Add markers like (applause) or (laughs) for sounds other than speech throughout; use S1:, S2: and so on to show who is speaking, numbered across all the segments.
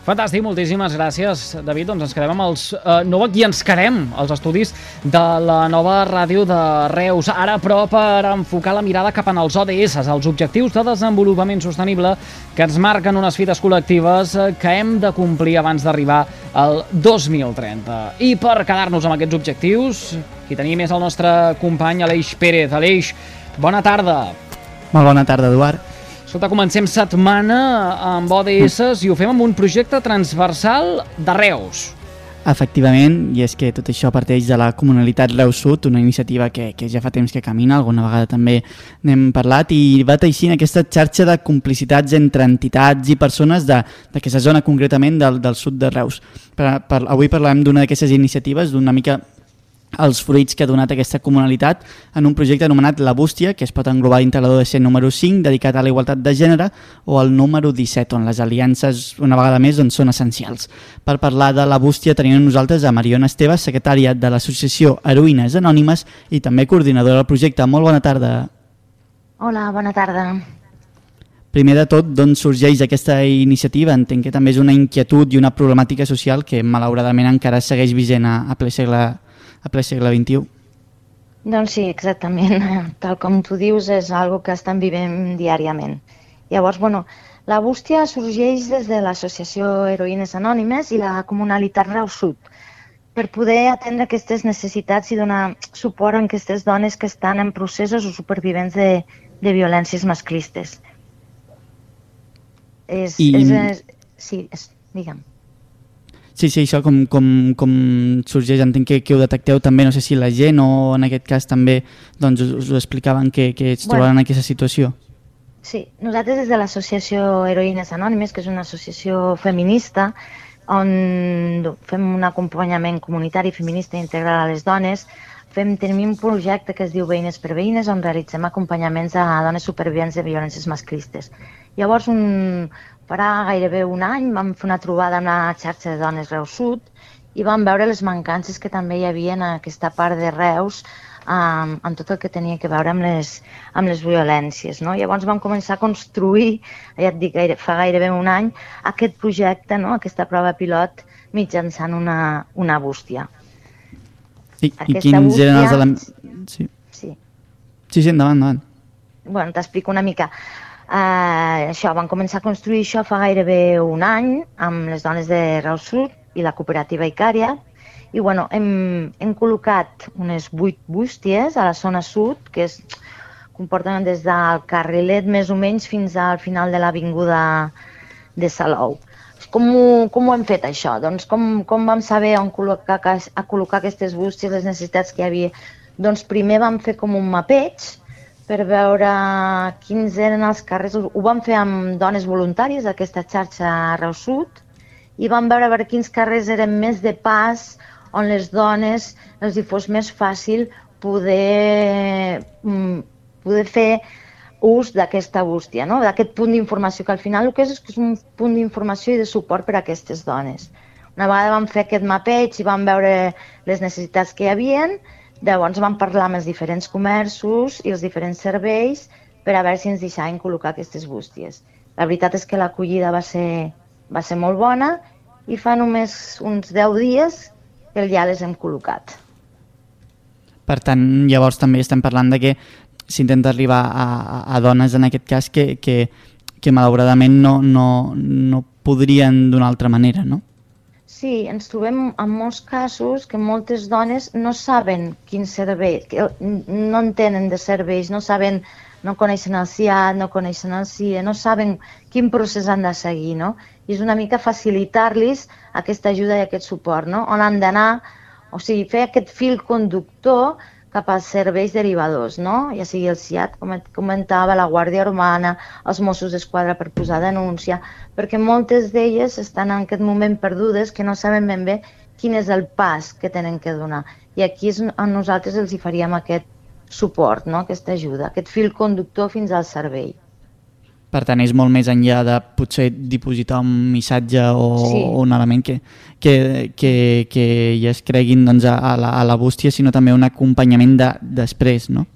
S1: Fantàstic, moltíssimes gràcies, David. Doncs ens quedem amb els... Uh, no aquí ens quedem, els estudis de la nova ràdio de Reus. Ara, però, per enfocar la mirada cap en els ODS, els Objectius de Desenvolupament Sostenible, que ens marquen unes fites col·lectives eh, que hem de complir abans d'arribar al 2030. I per quedar-nos amb aquests objectius, qui tenim és el nostre company Aleix Pérez. Aleix, bona tarda.
S2: Molt bona tarda, Eduard.
S1: Escolta, comencem setmana amb ODS i ho fem amb un projecte transversal de Reus.
S2: Efectivament, i és que tot això parteix de la Comunalitat Reus Sud, una iniciativa que, que ja fa temps que camina, alguna vegada també n'hem parlat, i va teixint aquesta xarxa de complicitats entre entitats i persones d'aquesta zona concretament del, del sud de Reus. Per, per, avui parlem d'una d'aquestes iniciatives, d'una mica els fruits que ha donat aquesta comunalitat en un projecte anomenat La Bústia, que es pot englobar dintre l'ADC número 5, dedicat a la igualtat de gènere, o al número 17, on les aliances, una vegada més, doncs, són essencials. Per parlar de La Bústia tenim nosaltres a Mariona Esteve, secretària de l'Associació Heroïnes Anònimes i també coordinadora del projecte. Molt bona tarda.
S3: Hola, bona tarda.
S2: Primer de tot, d'on sorgeix aquesta iniciativa? Entenc que també és una inquietud i una problemàtica social que malauradament encara segueix vigent a, a ple segle a ple segle XXI.
S3: Doncs sí, exactament. (laughs) Tal com tu dius, és algo que estan vivint diàriament. Llavors, bueno, la bústia sorgeix des de l'Associació Heroïnes Anònimes i la Comunalitat Reus Sud per poder atendre aquestes necessitats i donar suport a aquestes dones que estan en processos o supervivents de, de violències masclistes. És, I... és, és, sí, és, digue'm.
S2: Sí, sí, això com, com, com sorgeix, entenc que, que ho detecteu també, no sé si la gent o en aquest cas també doncs, us, us ho explicaven que, que es trobaven bueno, en aquesta situació.
S3: Sí, nosaltres des de l'associació Heroïnes Anònimes, que és una associació feminista, on fem un acompanyament comunitari feminista integral a les dones, fem, tenim un projecte que es diu Veïnes per Veïnes, on realitzem acompanyaments a dones supervivents de violències masclistes. Llavors, un, farà gairebé un any vam fer una trobada amb la xarxa de dones Reus Sud i vam veure les mancances que també hi havia en aquesta part de Reus um, en tot el que tenia que veure amb les, amb les violències. No? Llavors vam començar a construir, ja et dic, gaire, fa gairebé un any, aquest projecte, no? aquesta prova pilot, mitjançant una, una bústia.
S2: I, i quins bústia, eren els elements... Sí. sí. Sí, sí, endavant, endavant.
S3: Bueno, t'explico una mica. Eh, això, van començar a construir això fa gairebé un any amb les dones de Reus Sud i la cooperativa Icària i bueno, hem, hem col·locat unes vuit bústies a la zona sud, que es comporten des del carrilet més o menys fins al final de l'avinguda de Salou. Com ho, com ho hem fet això? Doncs com, com vam saber on col·locar, a col·locar aquestes bústies, les necessitats que hi havia? Doncs primer vam fer com un mapeig per veure quins eren els carrers. Ho vam fer amb dones voluntàries d'aquesta xarxa Reus Sud i vam veure per quins carrers eren més de pas on les dones els hi fos més fàcil poder, mm, poder fer ús d'aquesta bústia, no? d'aquest punt d'informació, que al final el que és, és que és un punt d'informació i de suport per a aquestes dones. Una vegada vam fer aquest mapeig i vam veure les necessitats que hi havien, Llavors vam parlar amb els diferents comerços i els diferents serveis per a veure si ens deixaven col·locar aquestes bústies. La veritat és que l'acollida va, ser, va ser molt bona i fa només uns 10 dies que ja les hem col·locat.
S2: Per tant, llavors també estem parlant de que s'intenta arribar a, a, a dones en aquest cas que, que, que malauradament no, no, no podrien d'una altra manera, no?
S3: Sí, ens trobem en molts casos que moltes dones no saben quin servei, que no entenen de serveis, no saben, no coneixen el CIAT, no coneixen el CIE, no saben quin procés han de seguir, no? I és una mica facilitar-los aquesta ajuda i aquest suport, no? On han d'anar, o sigui, fer aquest fil conductor cap als serveis derivadors, no? ja sigui el CIAT, com comentava, la Guàrdia Urbana, els Mossos d'Esquadra per posar denúncia, perquè moltes d'elles estan en aquest moment perdudes que no saben ben bé quin és el pas que tenen que donar. I aquí és on nosaltres els hi faríem aquest suport, no? aquesta ajuda, aquest fil conductor fins al servei.
S2: Per tant, és molt més enllà de potser dipositar un missatge o, sí. o un element que, que, que, que ja es creguin doncs, a, la, a la bústia, sinó també un acompanyament de, després, no?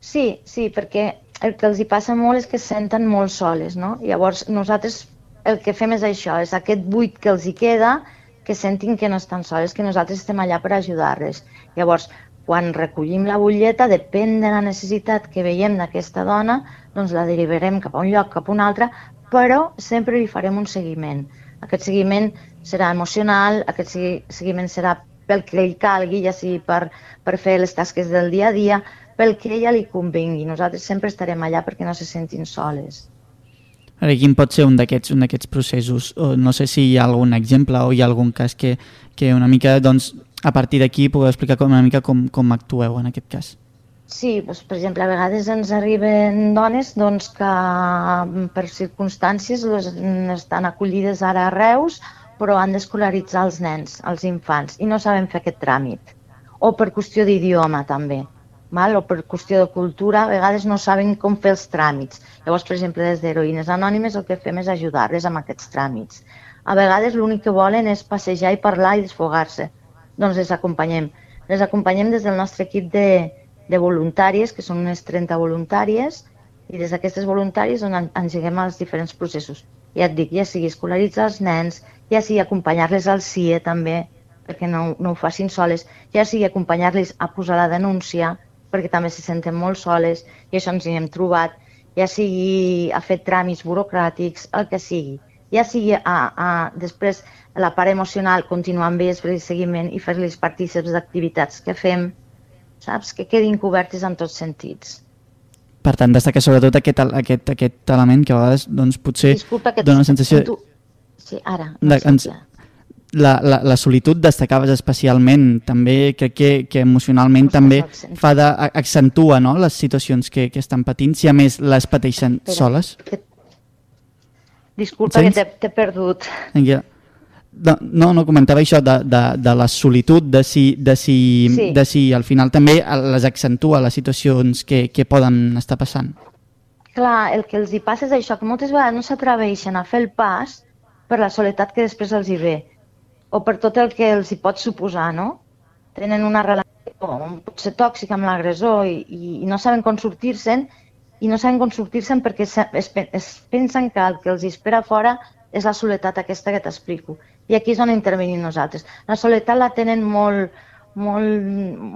S3: Sí, sí, perquè el que els hi passa molt és que es senten molt soles, no? Llavors, nosaltres el que fem és això, és aquest buit que els hi queda, que sentin que no estan soles, que nosaltres estem allà per ajudar-les. Llavors, quan recollim la butlleta, depèn de la necessitat que veiem d'aquesta dona, doncs la derivarem cap a un lloc, cap a un altre, però sempre li farem un seguiment. Aquest seguiment serà emocional, aquest seguiment serà pel que ell calgui, ja sigui per, per fer les tasques del dia a dia, pel que ella li convengui. Nosaltres sempre estarem allà perquè no se sentin soles.
S2: Ara, quin pot ser un d'aquests processos? O no sé si hi ha algun exemple o hi ha algun cas que, que una mica, doncs, a partir d'aquí pugueu explicar com, una mica com, com actueu en aquest cas.
S3: Sí, doncs, per exemple, a vegades ens arriben dones doncs, que per circumstàncies les, estan acollides ara a Reus, però han d'escolaritzar els nens, els infants, i no saben fer aquest tràmit. O per qüestió d'idioma, també mal? o per qüestió de cultura, a vegades no saben com fer els tràmits. Llavors, per exemple, des d'Heroïnes Anònimes el que fem és ajudar-les amb aquests tràmits. A vegades l'únic que volen és passejar i parlar i desfogar-se. Doncs les acompanyem. Les acompanyem des del nostre equip de, de voluntàries, que són unes 30 voluntàries, i des d'aquestes voluntàries on engeguem els diferents processos. Ja et dic, ja sigui escolaritzar els nens, ja sigui acompanyar-les al CIE també, perquè no, no ho facin soles, ja sigui acompanyar-les a posar la denúncia, perquè també se senten molt soles i això ens hi hem trobat, ja sigui a fer tràmits burocràtics, el que sigui. Ja sigui a, a, després la part emocional, continuar amb ells, fer seguiment i fer-los partíceps d'activitats que fem, saps? Que quedin cobertes en tots sentits.
S2: Per tant, destaca sobretot aquest, aquest, aquest element que a vegades doncs, potser
S3: Disculpa, que
S2: dona una sensació...
S3: Tu... Sí, ara. No
S2: de, ens, la, la, la solitud destacaves especialment, també crec que, que emocionalment també fa de, accentua no? les situacions que, que estan patint, si a més les pateixen Espera, soles. Que...
S3: Disculpa que t'he perdut.
S2: Ja. No, no, comentava això de, de, de la solitud, de si, de, si, sí. de si al final també les accentua les situacions que, que poden estar passant.
S3: Clar, el que els hi passa és això, que moltes vegades no s'atreveixen a fer el pas per la soledat que després els hi ve o per tot el que els hi pot suposar, no? Tenen una relació potser tòxica amb l'agressor i, i, i no saben com sortir-se'n i no saben com sortir-se'n perquè es, es, es pensen que el que els espera fora és la soledat aquesta que t'explico. I aquí és on intervenim nosaltres. La soledat la tenen molt, molt,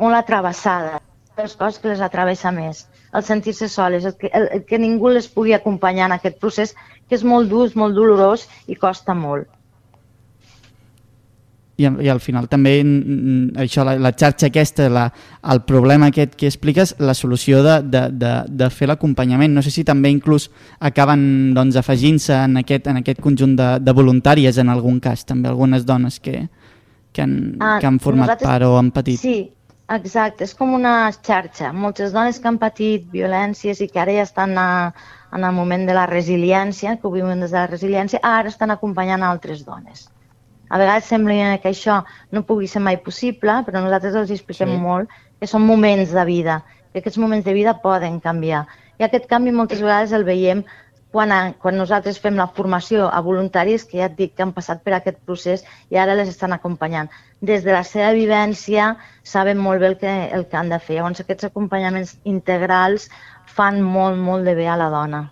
S3: molt atrevessada, les coses que les atravessa més, el sentir-se soles, el que, el, el que ningú les pugui acompanyar en aquest procés, que és molt dur, és molt dolorós i costa molt
S2: i, i al final també això, la, la xarxa aquesta, la, el problema aquest que expliques, la solució de, de, de, de fer l'acompanyament. No sé si també inclús acaben doncs, afegint-se en, aquest, en aquest conjunt de, de voluntàries en algun cas, també algunes dones que, que, han, ah, que han format part o han patit.
S3: Sí, exacte, és com una xarxa. Moltes dones que han patit violències i que ara ja estan a, en el moment de la resiliència, que ho viuen des de la resiliència, ara estan acompanyant altres dones. A vegades sembla que això no pugui ser mai possible, però nosaltres els expliquem sí. molt que són moments de vida, que aquests moments de vida poden canviar. I aquest canvi moltes vegades el veiem quan, a, quan nosaltres fem la formació a voluntaris que ja et dic que han passat per aquest procés i ara les estan acompanyant. Des de la seva vivència saben molt bé el que, el que han de fer. Llavors aquests acompanyaments integrals fan molt, molt de bé a la dona.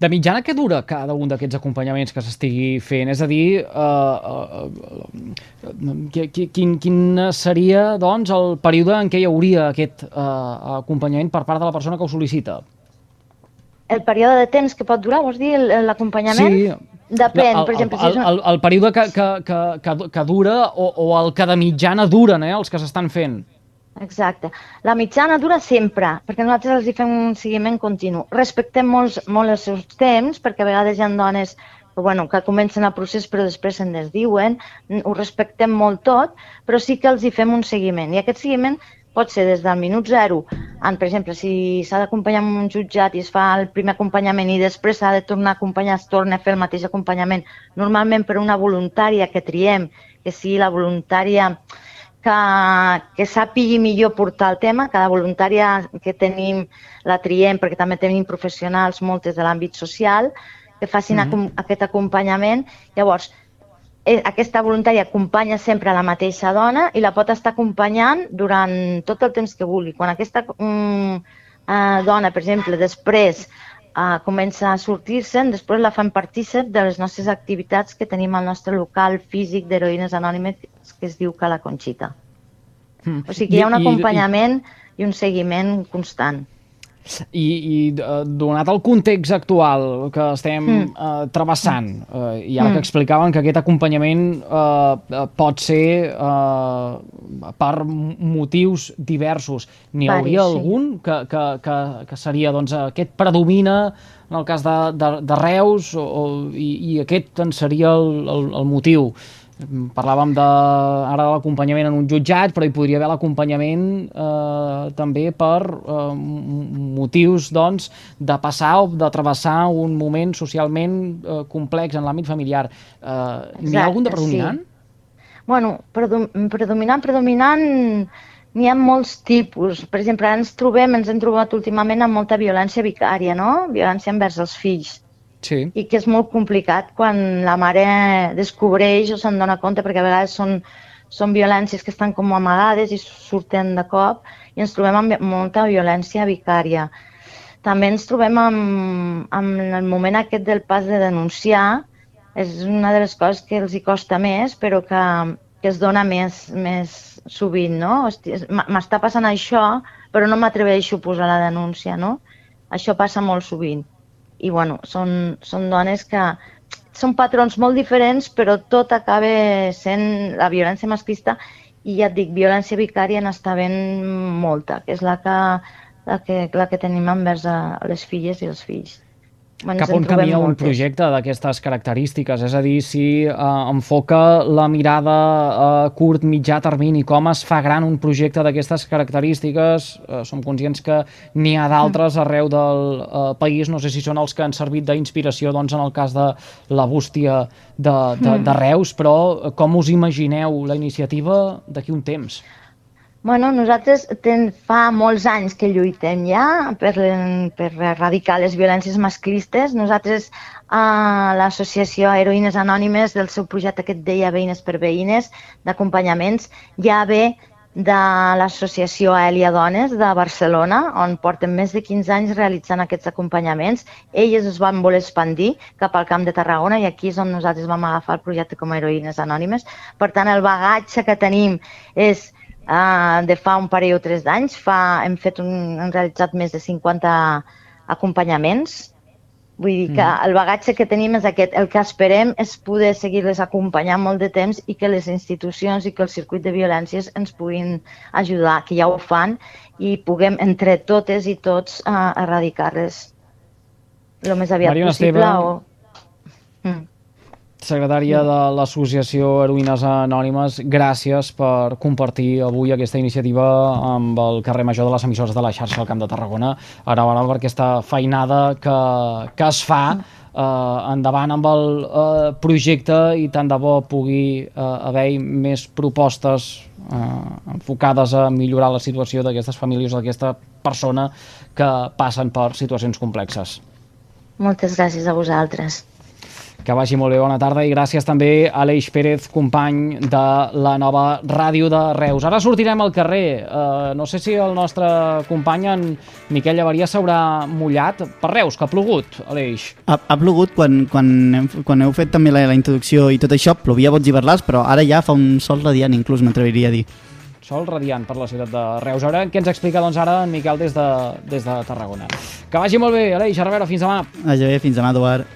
S1: De mitjana, què dura cada un d'aquests acompanyaments que s'estigui fent? És a dir, uh, uh, uh, quin, quin seria doncs, el període en què hi hauria aquest uh, acompanyament per part de la persona que ho sol·licita?
S3: El període de temps que pot durar, vols dir, l'acompanyament?
S1: Sí.
S3: Depèn, el, per exemple...
S1: El, el, el període que, que, que, que, que dura o, o el que de mitjana duren, eh, els que s'estan fent.
S3: Exacte. La mitjana dura sempre, perquè nosaltres els hi fem un seguiment continu. Respectem molt, molt els seus temps, perquè a vegades hi ha dones que, bueno, que comencen el procés però després se'n desdiuen, ho respectem molt tot, però sí que els hi fem un seguiment. I aquest seguiment pot ser des del minut zero, en, per exemple, si s'ha d'acompanyar amb un jutjat i es fa el primer acompanyament i després s'ha de tornar a acompanyar, es torna a fer el mateix acompanyament, normalment per una voluntària que triem, que sigui la voluntària que, que sàpigui millor portar el tema. Cada voluntària que tenim la triem perquè també tenim professionals, moltes de l'àmbit social, que facin mm -hmm. aquest acompanyament. Llavors, eh, aquesta voluntària acompanya sempre la mateixa dona i la pot estar acompanyant durant tot el temps que vulgui. Quan aquesta, mm, eh, dona, per exemple, després eh, comença a sortir-se'n, després la fan partícip de les nostres activitats que tenim al nostre local físic d'heroïnes anònimes que es diu Cala Conxita.
S1: Mm.
S3: O sigui que hi ha un
S1: I- i-
S3: acompanyament i un seguiment constant.
S1: I, i eh, donat el context actual que estem
S3: Mm.
S1: eh, travessant, eh, i ara
S3: Mm.
S1: que explicaven que aquest acompanyament eh, eh, pot ser eh, per motius diversos, n'hi hauria
S3: sí.
S1: algun que, que, que, que seria, doncs, aquest predomina en el cas de, de, de Reus o, o, i, i aquest en seria el, el, el motiu? Parlàvem de, ara de l'acompanyament en un jutjat, però hi podria haver l'acompanyament eh, també per eh, motius doncs, de passar o de travessar un moment socialment eh, complex en l'àmbit familiar. Eh, N'hi ha algun de predominant?
S3: Bueno, predom predominant, predominant, n'hi ha molts tipus. Per exemple, ens trobem, ens hem trobat últimament amb molta violència vicària, no? Violència envers els fills.
S1: Sí.
S3: I que és molt complicat quan la mare descobreix o se'n dona compte, perquè a vegades són, són violències que estan com amagades i surten de cop, i ens trobem amb molta violència vicària. També ens trobem amb, amb el moment aquest del pas de denunciar, és una de les coses que els hi costa més, però que, que es dona més, més sovint, no? M'està passant això, però no m'atreveixo a posar la denúncia, no? Això passa molt sovint. I, bueno, són, són dones que són patrons molt diferents, però tot acaba sent la violència masclista i ja et dic, violència vicària n'està ben molta, que és la que, la que, la que tenim envers a les filles i els fills. Ens
S1: Cap on camina un projecte d'aquestes característiques? És a dir, si eh, enfoca la mirada a curt, mitjà termini, com es fa gran un projecte d'aquestes característiques? Eh, som conscients que n'hi ha d'altres arreu del eh, país, no sé si són els que han servit d'inspiració doncs, en el cas de la bústia de, de, de Reus, però eh, com us imagineu la iniciativa d'aquí un temps?
S3: Bueno, nosaltres ten, fa molts anys que lluitem ja per, per erradicar les violències masclistes. Nosaltres a l'associació Heroïnes Anònimes del seu projecte que et deia Veïnes per Veïnes d'acompanyaments ja ve de l'associació Elia Dones de Barcelona, on porten més de 15 anys realitzant aquests acompanyaments. Elles es van voler expandir cap al Camp de Tarragona i aquí és on nosaltres vam agafar el projecte com a Heroïnes Anònimes. Per tant, el bagatge que tenim és uh, de fa un parell o tres d'anys. Fa, hem, fet un, hem realitzat més de 50 acompanyaments. Vull dir que el bagatge que tenim és aquest. El que esperem és poder seguir-les acompanyant molt de temps i que les institucions i que el circuit de violències ens puguin ajudar, que ja ho fan, i puguem entre totes i tots uh, erradicar-les el més aviat
S1: Mariona
S3: possible.
S1: Esteve.
S3: O... Mm.
S1: secretària de l'Associació Heroïnes Anònimes, gràcies per compartir avui aquesta iniciativa amb el carrer Major de les emissores de la xarxa al Camp de Tarragona. Ara, ara per aquesta feinada que, que es fa eh, endavant amb el eh, projecte i tant de bo pugui eh, haver més propostes eh, enfocades a millorar la situació d'aquestes famílies o d'aquesta persona que passen per situacions complexes.
S3: Moltes gràcies a vosaltres.
S1: Que vagi molt bé, bona tarda i gràcies també a Aleix Pérez, company de la nova ràdio de Reus. Ara sortirem al carrer. Uh, no sé si el nostre company, en Miquel Llavaria, s'haurà mullat per Reus, que ha plogut, Aleix.
S2: Ha, ha plogut quan, quan, hem, quan heu fet també la, la introducció i tot això, plovia bots i verlars, però ara ja fa un sol radiant, inclús m'atreviria a dir.
S1: Sol radiant per la ciutat de Reus. Ara, què ens explica doncs, ara en Miquel des de, des de Tarragona? Que vagi molt bé, Aleix, a reveure, fins demà.
S2: Vagi bé, fins demà, Eduard.